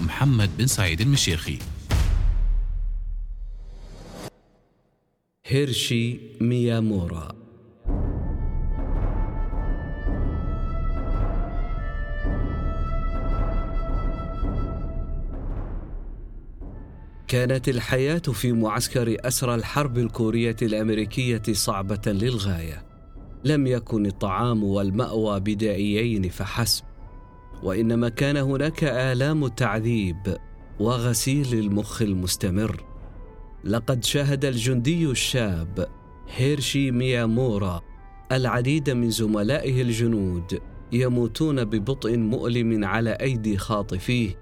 محمد بن سعيد المشيخي. هيرشي ميامورا. كانت الحياة في معسكر أسرى الحرب الكورية الأمريكية صعبة للغاية. لم يكن الطعام والمأوى بدائيين فحسب، وإنما كان هناك آلام التعذيب وغسيل المخ المستمر. لقد شاهد الجندي الشاب هيرشي ميامورا العديد من زملائه الجنود يموتون ببطء مؤلم على أيدي خاطفيه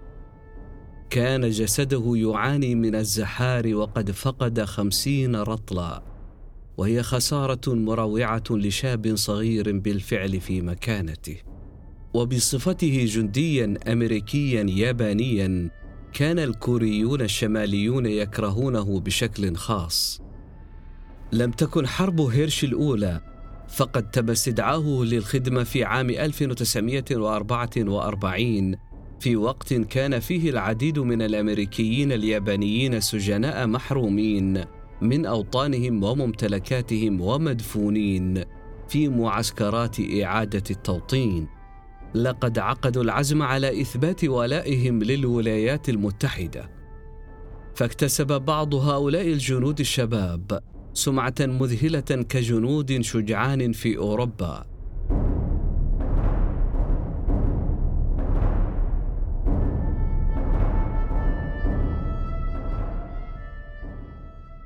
كان جسده يعاني من الزحار وقد فقد خمسين رطلا وهي خسارة مروعة لشاب صغير بالفعل في مكانته وبصفته جنديا أمريكيا يابانيا كان الكوريون الشماليون يكرهونه بشكل خاص. لم تكن حرب هيرش الأولى فقد تم استدعاه للخدمة في عام 1944 في وقت كان فيه العديد من الأمريكيين اليابانيين سجناء محرومين من أوطانهم وممتلكاتهم ومدفونين في معسكرات إعادة التوطين. لقد عقدوا العزم على إثبات ولائهم للولايات المتحدة. فاكتسب بعض هؤلاء الجنود الشباب سمعة مذهلة كجنود شجعان في أوروبا.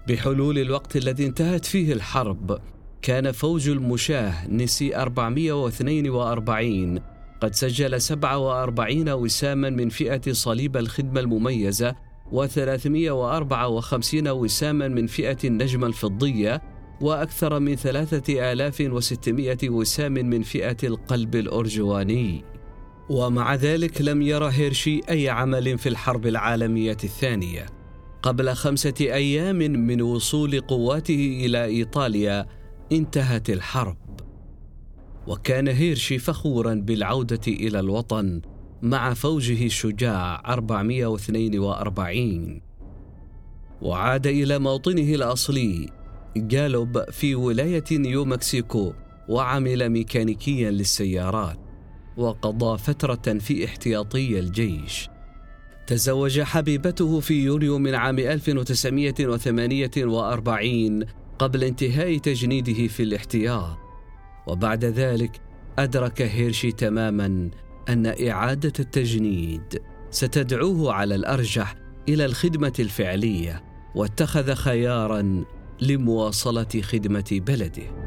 بحلول الوقت الذي انتهت فيه الحرب كان فوج المشاه نسي 442 قد سجل 47 وساما من فئة صليب الخدمة المميزة و354 وساما من فئة النجمة الفضية وأكثر من 3600 وسام من فئة القلب الأرجواني ومع ذلك لم يرى هيرشي أي عمل في الحرب العالمية الثانية. قبل خمسة أيام من وصول قواته إلى إيطاليا انتهت الحرب. وكان هيرشي فخورا بالعودة إلى الوطن مع فوجه الشجاع 442 وعاد إلى موطنه الأصلي جالوب في ولاية نيو مكسيكو وعمل ميكانيكيا للسيارات وقضى فترة في احتياطي الجيش. تزوج حبيبته في يونيو من عام 1948 قبل انتهاء تجنيده في الاحتياط. وبعد ذلك أدرك هيرشي تماما أن إعادة التجنيد ستدعوه على الأرجح إلى الخدمة الفعلية واتخذ خيارا لمواصلة خدمة بلده.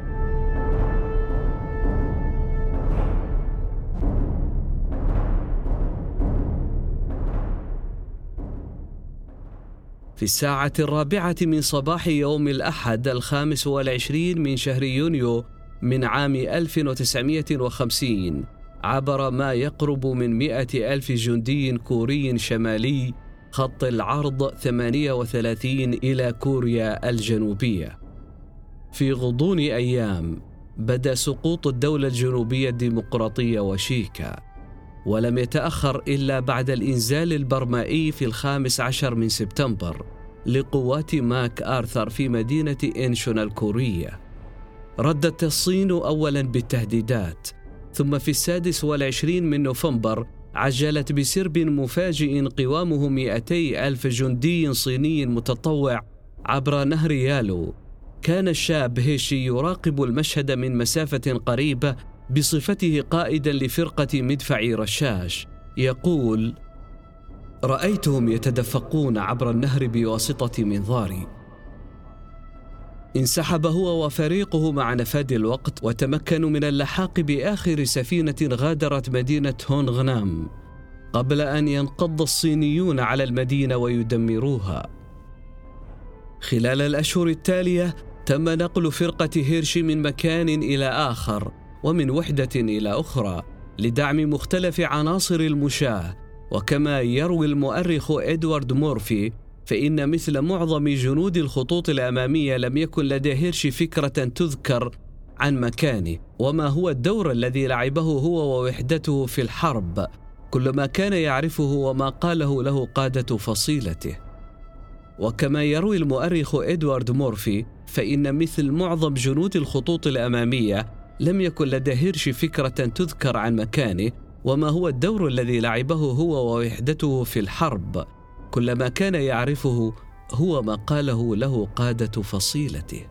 في الساعة الرابعة من صباح يوم الأحد الخامس والعشرين من شهر يونيو من عام 1950 عبر ما يقرب من مئة ألف جندي كوري شمالي خط العرض 38 إلى كوريا الجنوبية. في غضون أيام بدأ سقوط الدولة الجنوبية الديمقراطية وشيكا ولم يتأخر إلا بعد الإنزال البرمائي في الخامس عشر من سبتمبر لقوات ماك آرثر في مدينة إنشون الكورية ردت الصين أولا بالتهديدات ثم في السادس والعشرين من نوفمبر عجلت بسرب مفاجئ قوامه 200 ألف جندي صيني متطوع عبر نهر يالو. كان الشاب هيشي يراقب المشهد من مسافة قريبة بصفته قائدا لفرقة مدفع رشاش. يقول رأيتهم يتدفقون عبر النهر بواسطة منظاري انسحب هو وفريقه مع نفاد الوقت وتمكنوا من اللحاق بآخر سفينة غادرت مدينة هونغنام قبل أن ينقض الصينيون على المدينة ويدمروها. خلال الأشهر التالية تم نقل فرقة هيرشي من مكان إلى آخر ومن وحدة إلى أخرى لدعم مختلف عناصر المشاة وكما يروي المؤرخ إدوارد مورفي فإن مثل معظم جنود الخطوط الأمامية لم يكن لدى هيرشي فكرة تذكر عن مكانه وما هو الدور الذي لعبه هو ووحدته في الحرب. كل ما كان يعرفه وما قاله له قادة فصيلته. وكما يروي المؤرخ إدوارد مورفي فإن مثل معظم جنود الخطوط الأمامية لم يكن لدى هيرشي فكرة تذكر عن مكانه وما هو الدور الذي لعبه هو ووحدته في الحرب. كل ما كان يعرفه هو ما قاله له قادة فصيلته.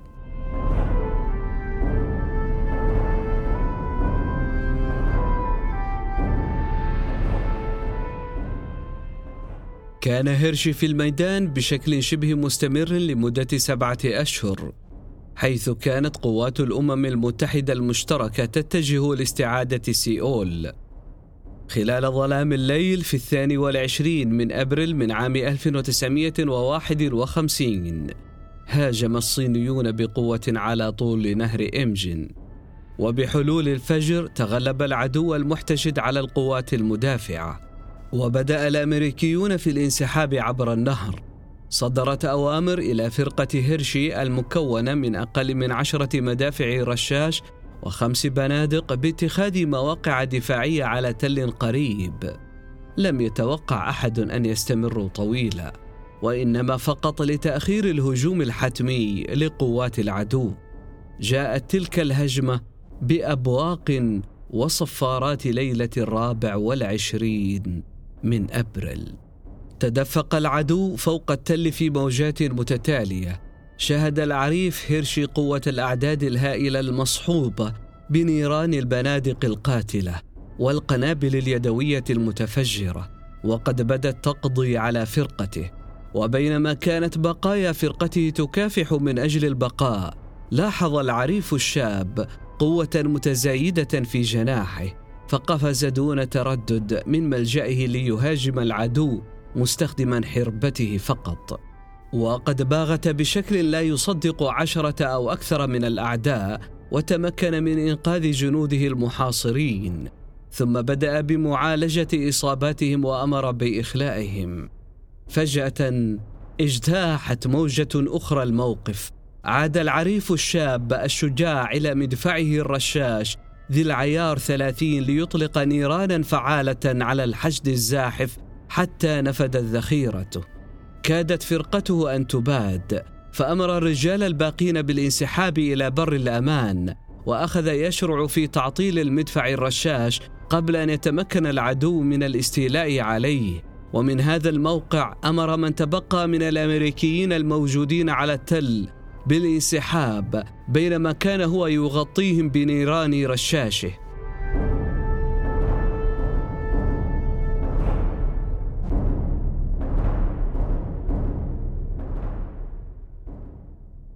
كان هيرشي في الميدان بشكل شبه مستمر لمدة سبعة أشهر حيث كانت قوات الأمم المتحدة المشتركة تتجه لاستعادة سيول. خلال ظلام الليل في الثاني والعشرين من أبريل من عام 1951 هاجم الصينيون بقوة على طول نهر إمجن وبحلول الفجر تغلب العدو المحتشد على القوات المدافعة. وبدأ الأمريكيون في الانسحاب عبر النهر. صدرت أوامر إلى فرقة هيرشي المكونة من أقل من عشرة مدافع رشاش وخمس بنادق باتخاذ مواقع دفاعية على تل قريب. لم يتوقع أحد أن يستمروا طويلا وإنما فقط لتأخير الهجوم الحتمي لقوات العدو. جاءت تلك الهجمة بأبواق وصفارات ليلة الرابع والعشرين من أبريل. تدفق العدو فوق التل في موجات متتالية شهد العريف هيرشي قوة الأعداد الهائلة المصحوبة بنيران البنادق القاتلة والقنابل اليدوية المتفجرة وقد بدت تقضي على فرقته. وبينما كانت بقايا فرقته تكافح من أجل البقاء لاحظ العريف الشاب قوة متزايدة في جناحه فقفز دون تردد من ملجأه ليهاجم العدو مستخدما حربته فقط. وقد باغت بشكل لا يصدق عشرة أو أكثر من الأعداء وتمكن من إنقاذ جنوده المحاصرين. ثم بدأ بمعالجة إصاباتهم وأمر بإخلائهم. فجأة اجتاحت موجة أخرى الموقف. عاد العريف الشاب الشجاع إلى مدفعه الرشاش ذي العيار ثلاثين ليطلق نيرانا فعالة على الحشد الزاحف حتى نفدت ذخيرته. كادت فرقته أن تباد فأمر الرجال الباقين بالانسحاب إلى بر الأمان وأخذ يشرع في تعطيل المدفع الرشاش قبل أن يتمكن العدو من الاستيلاء عليه. ومن هذا الموقع أمر من تبقى من الأمريكيين الموجودين على التل بالانسحاب بينما كان هو يغطيهم بنيران رشاشه.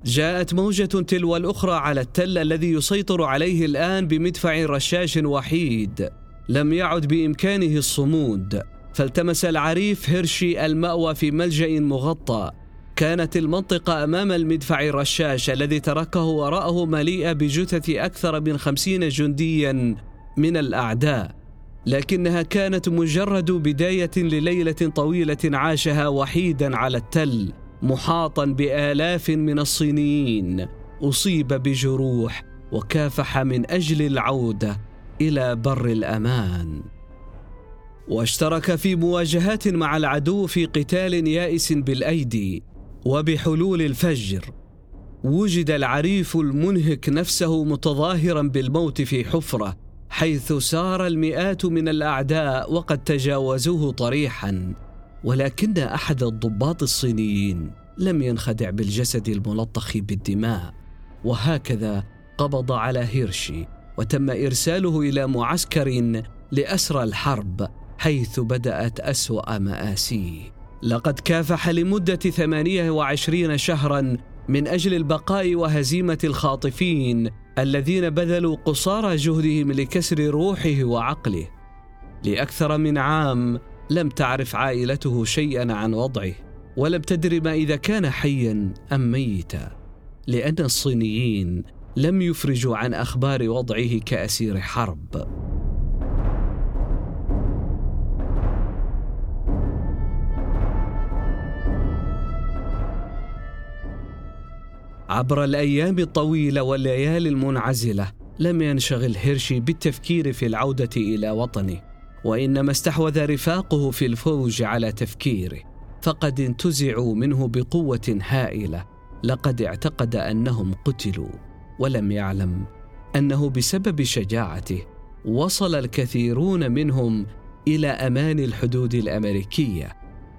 جاءت موجة تلو الأخرى على التل الذي يسيطر عليه الآن بمدفع رشاش وحيد. لم يعد بإمكانه الصمود. فالتمس العريف هيرشي المأوى في ملجأ مغطى. كانت المنطقة أمام المدفع الرشاش الذي تركه وراءه مليئة بجثث أكثر من خمسين جنديا من الأعداء. لكنها كانت مجرد بداية لليلة طويلة عاشها وحيدا على التل. محاطا بآلاف من الصينيين. أصيب بجروح وكافح من أجل العودة إلى بر الأمان. واشترك في مواجهات مع العدو في قتال يائس بالأيدي وبحلول الفجر. وجد العريف المنهك نفسه متظاهرا بالموت في حفرة حيث سار المئات من الأعداء وقد تجاوزوه طريحا. ولكن أحد الضباط الصينيين لم ينخدع بالجسد الملطخ بالدماء وهكذا قبض على هيرشي وتم إرساله إلى معسكر لأسرى الحرب حيث بدأت أسوأ مآسيه. لقد كافح لمدة ثمانية وعشرين شهرا من أجل البقاء وهزيمة الخاطفين الذين بذلوا قصارى جهدهم لكسر روحه وعقله. لأكثر من عام لم تعرف عائلته شيئا عن وضعه ولم تدر ما إذا كان حيا أم ميتا لأن الصينيين لم يفرجوا عن أخبار وضعه كأسير حرب. عبر الأيام الطويلة والليالي المنعزلة لم ينشغل هيرشي بالتفكير في العودة إلى وطنه. وإنما استحوذ رفاقه في الفوج على تفكيره. فقد انتزعوا منه بقوة هائلة. لقد اعتقد أنهم قتلوا ولم يعلم أنه بسبب شجاعته وصل الكثيرون منهم إلى أمان الحدود الأمريكية.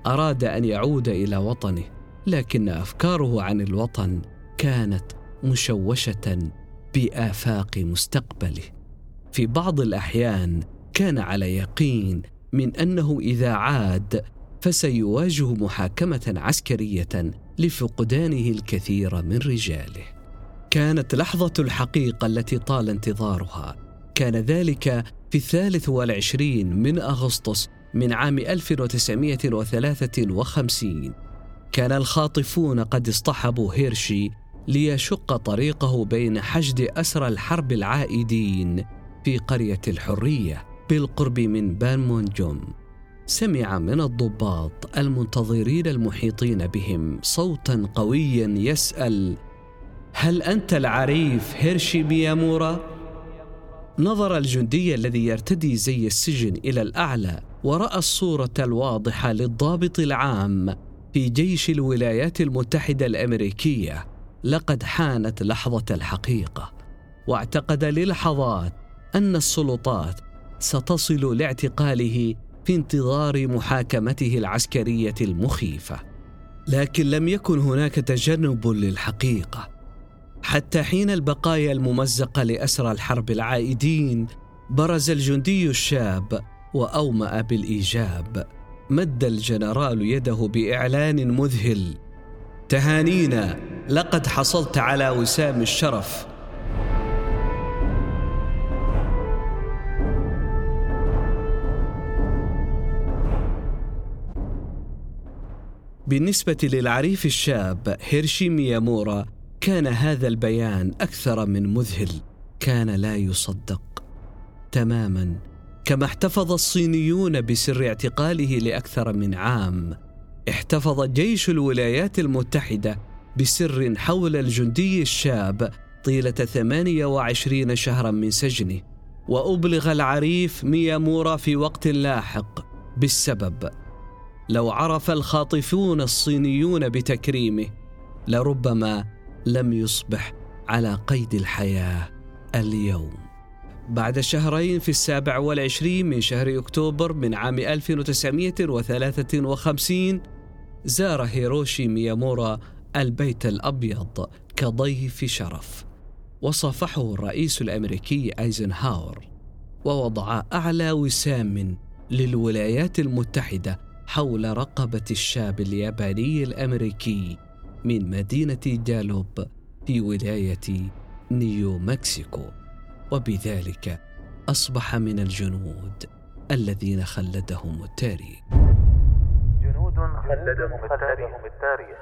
أراد أن يعود إلى وطنه لكن أفكاره عن الوطن كانت مشوشة بآفاق مستقبله. في بعض الأحيان كان على يقين من أنه إذا عاد فسيواجه محاكمة عسكرية لفقدانه الكثير من رجاله. كانت لحظة الحقيقة التي طال انتظارها. كان ذلك في الثالث والعشرين من أغسطس من عام 1953 كان الخاطفون قد اصطحبوا هيرشي ليشق طريقه بين حشد أسرى الحرب العائدين في قرية الحرية. بالقرب من بانمونجوم سمع من الضباط المنتظرين المحيطين بهم صوتا قويا يسأل هل أنت العريف هيرشي ميامورا؟ نظر الجندي الذي يرتدي زي السجن إلى الأعلى ورأى الصورة الواضحة للضابط العام في جيش الولايات المتحدة الأمريكية لقد حانت لحظة الحقيقة واعتقد للحظات أن السلطات ستصل لاعتقاله في انتظار محاكمته العسكرية المخيفة. لكن لم يكن هناك تجنب للحقيقة. حتى حين البقايا الممزقة لأسرى الحرب العائدين برز الجندي الشاب وأومأ بالإيجاب. مد الجنرال يده بإعلان مذهل. تهانينا لقد حصلت على وسام الشرف. بالنسبة للعريف الشاب هيرشي ميامورا كان هذا البيان أكثر من مذهل كان لا يصدق. تماما. كما احتفظ الصينيون بسر اعتقاله لأكثر من عام احتفظ جيش الولايات المتحدة بسر حول الجندي الشاب طيلة 28 شهرا من سجنه وأبلغ العريف ميامورا في وقت لاحق بالسبب. لو عرف الخاطفون الصينيون بتكريمه لربما لم يصبح على قيد الحياة اليوم. بعد شهرين في السابع والعشرين من شهر أكتوبر من عام 1953 زار هيروشي ميامورا البيت الأبيض كضيف شرف. وصافحه الرئيس الأمريكي أيزنهاور ووضع أعلى وسام للولايات المتحدة حول رقبة الشاب الياباني الأمريكي من مدينة جالوب في ولاية نيو مكسيكو. وبذلك أصبح من الجنود الذين خلدهم التاريخ. جنود خلدهم التاريخ.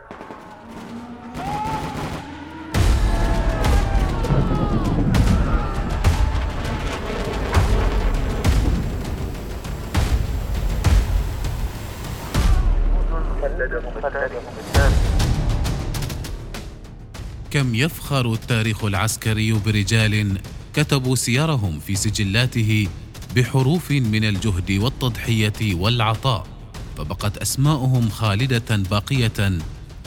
كم يفخر التاريخ العسكري برجال كتبوا سيرهم في سجلاته بحروف من الجهد والتضحية والعطاء فبقت أسماؤهم خالدة باقية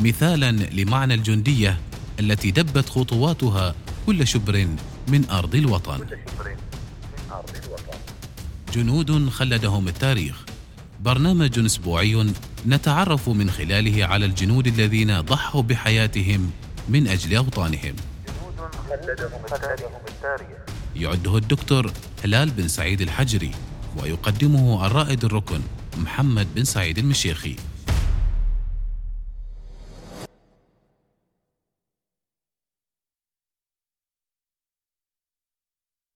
مثالا لمعنى الجندية التي دبت خطواتها كل شبر من أرض الوطن. جنود خلدهم التاريخ. برنامج أسبوعي نتعرف من خلاله على الجنود الذين ضحوا بحياتهم من خلدهم التاريخ يعده الدكتور هلال بن سعيد الحجري ويقدمه الرائد الركن محمد بن سعيد المشيخي.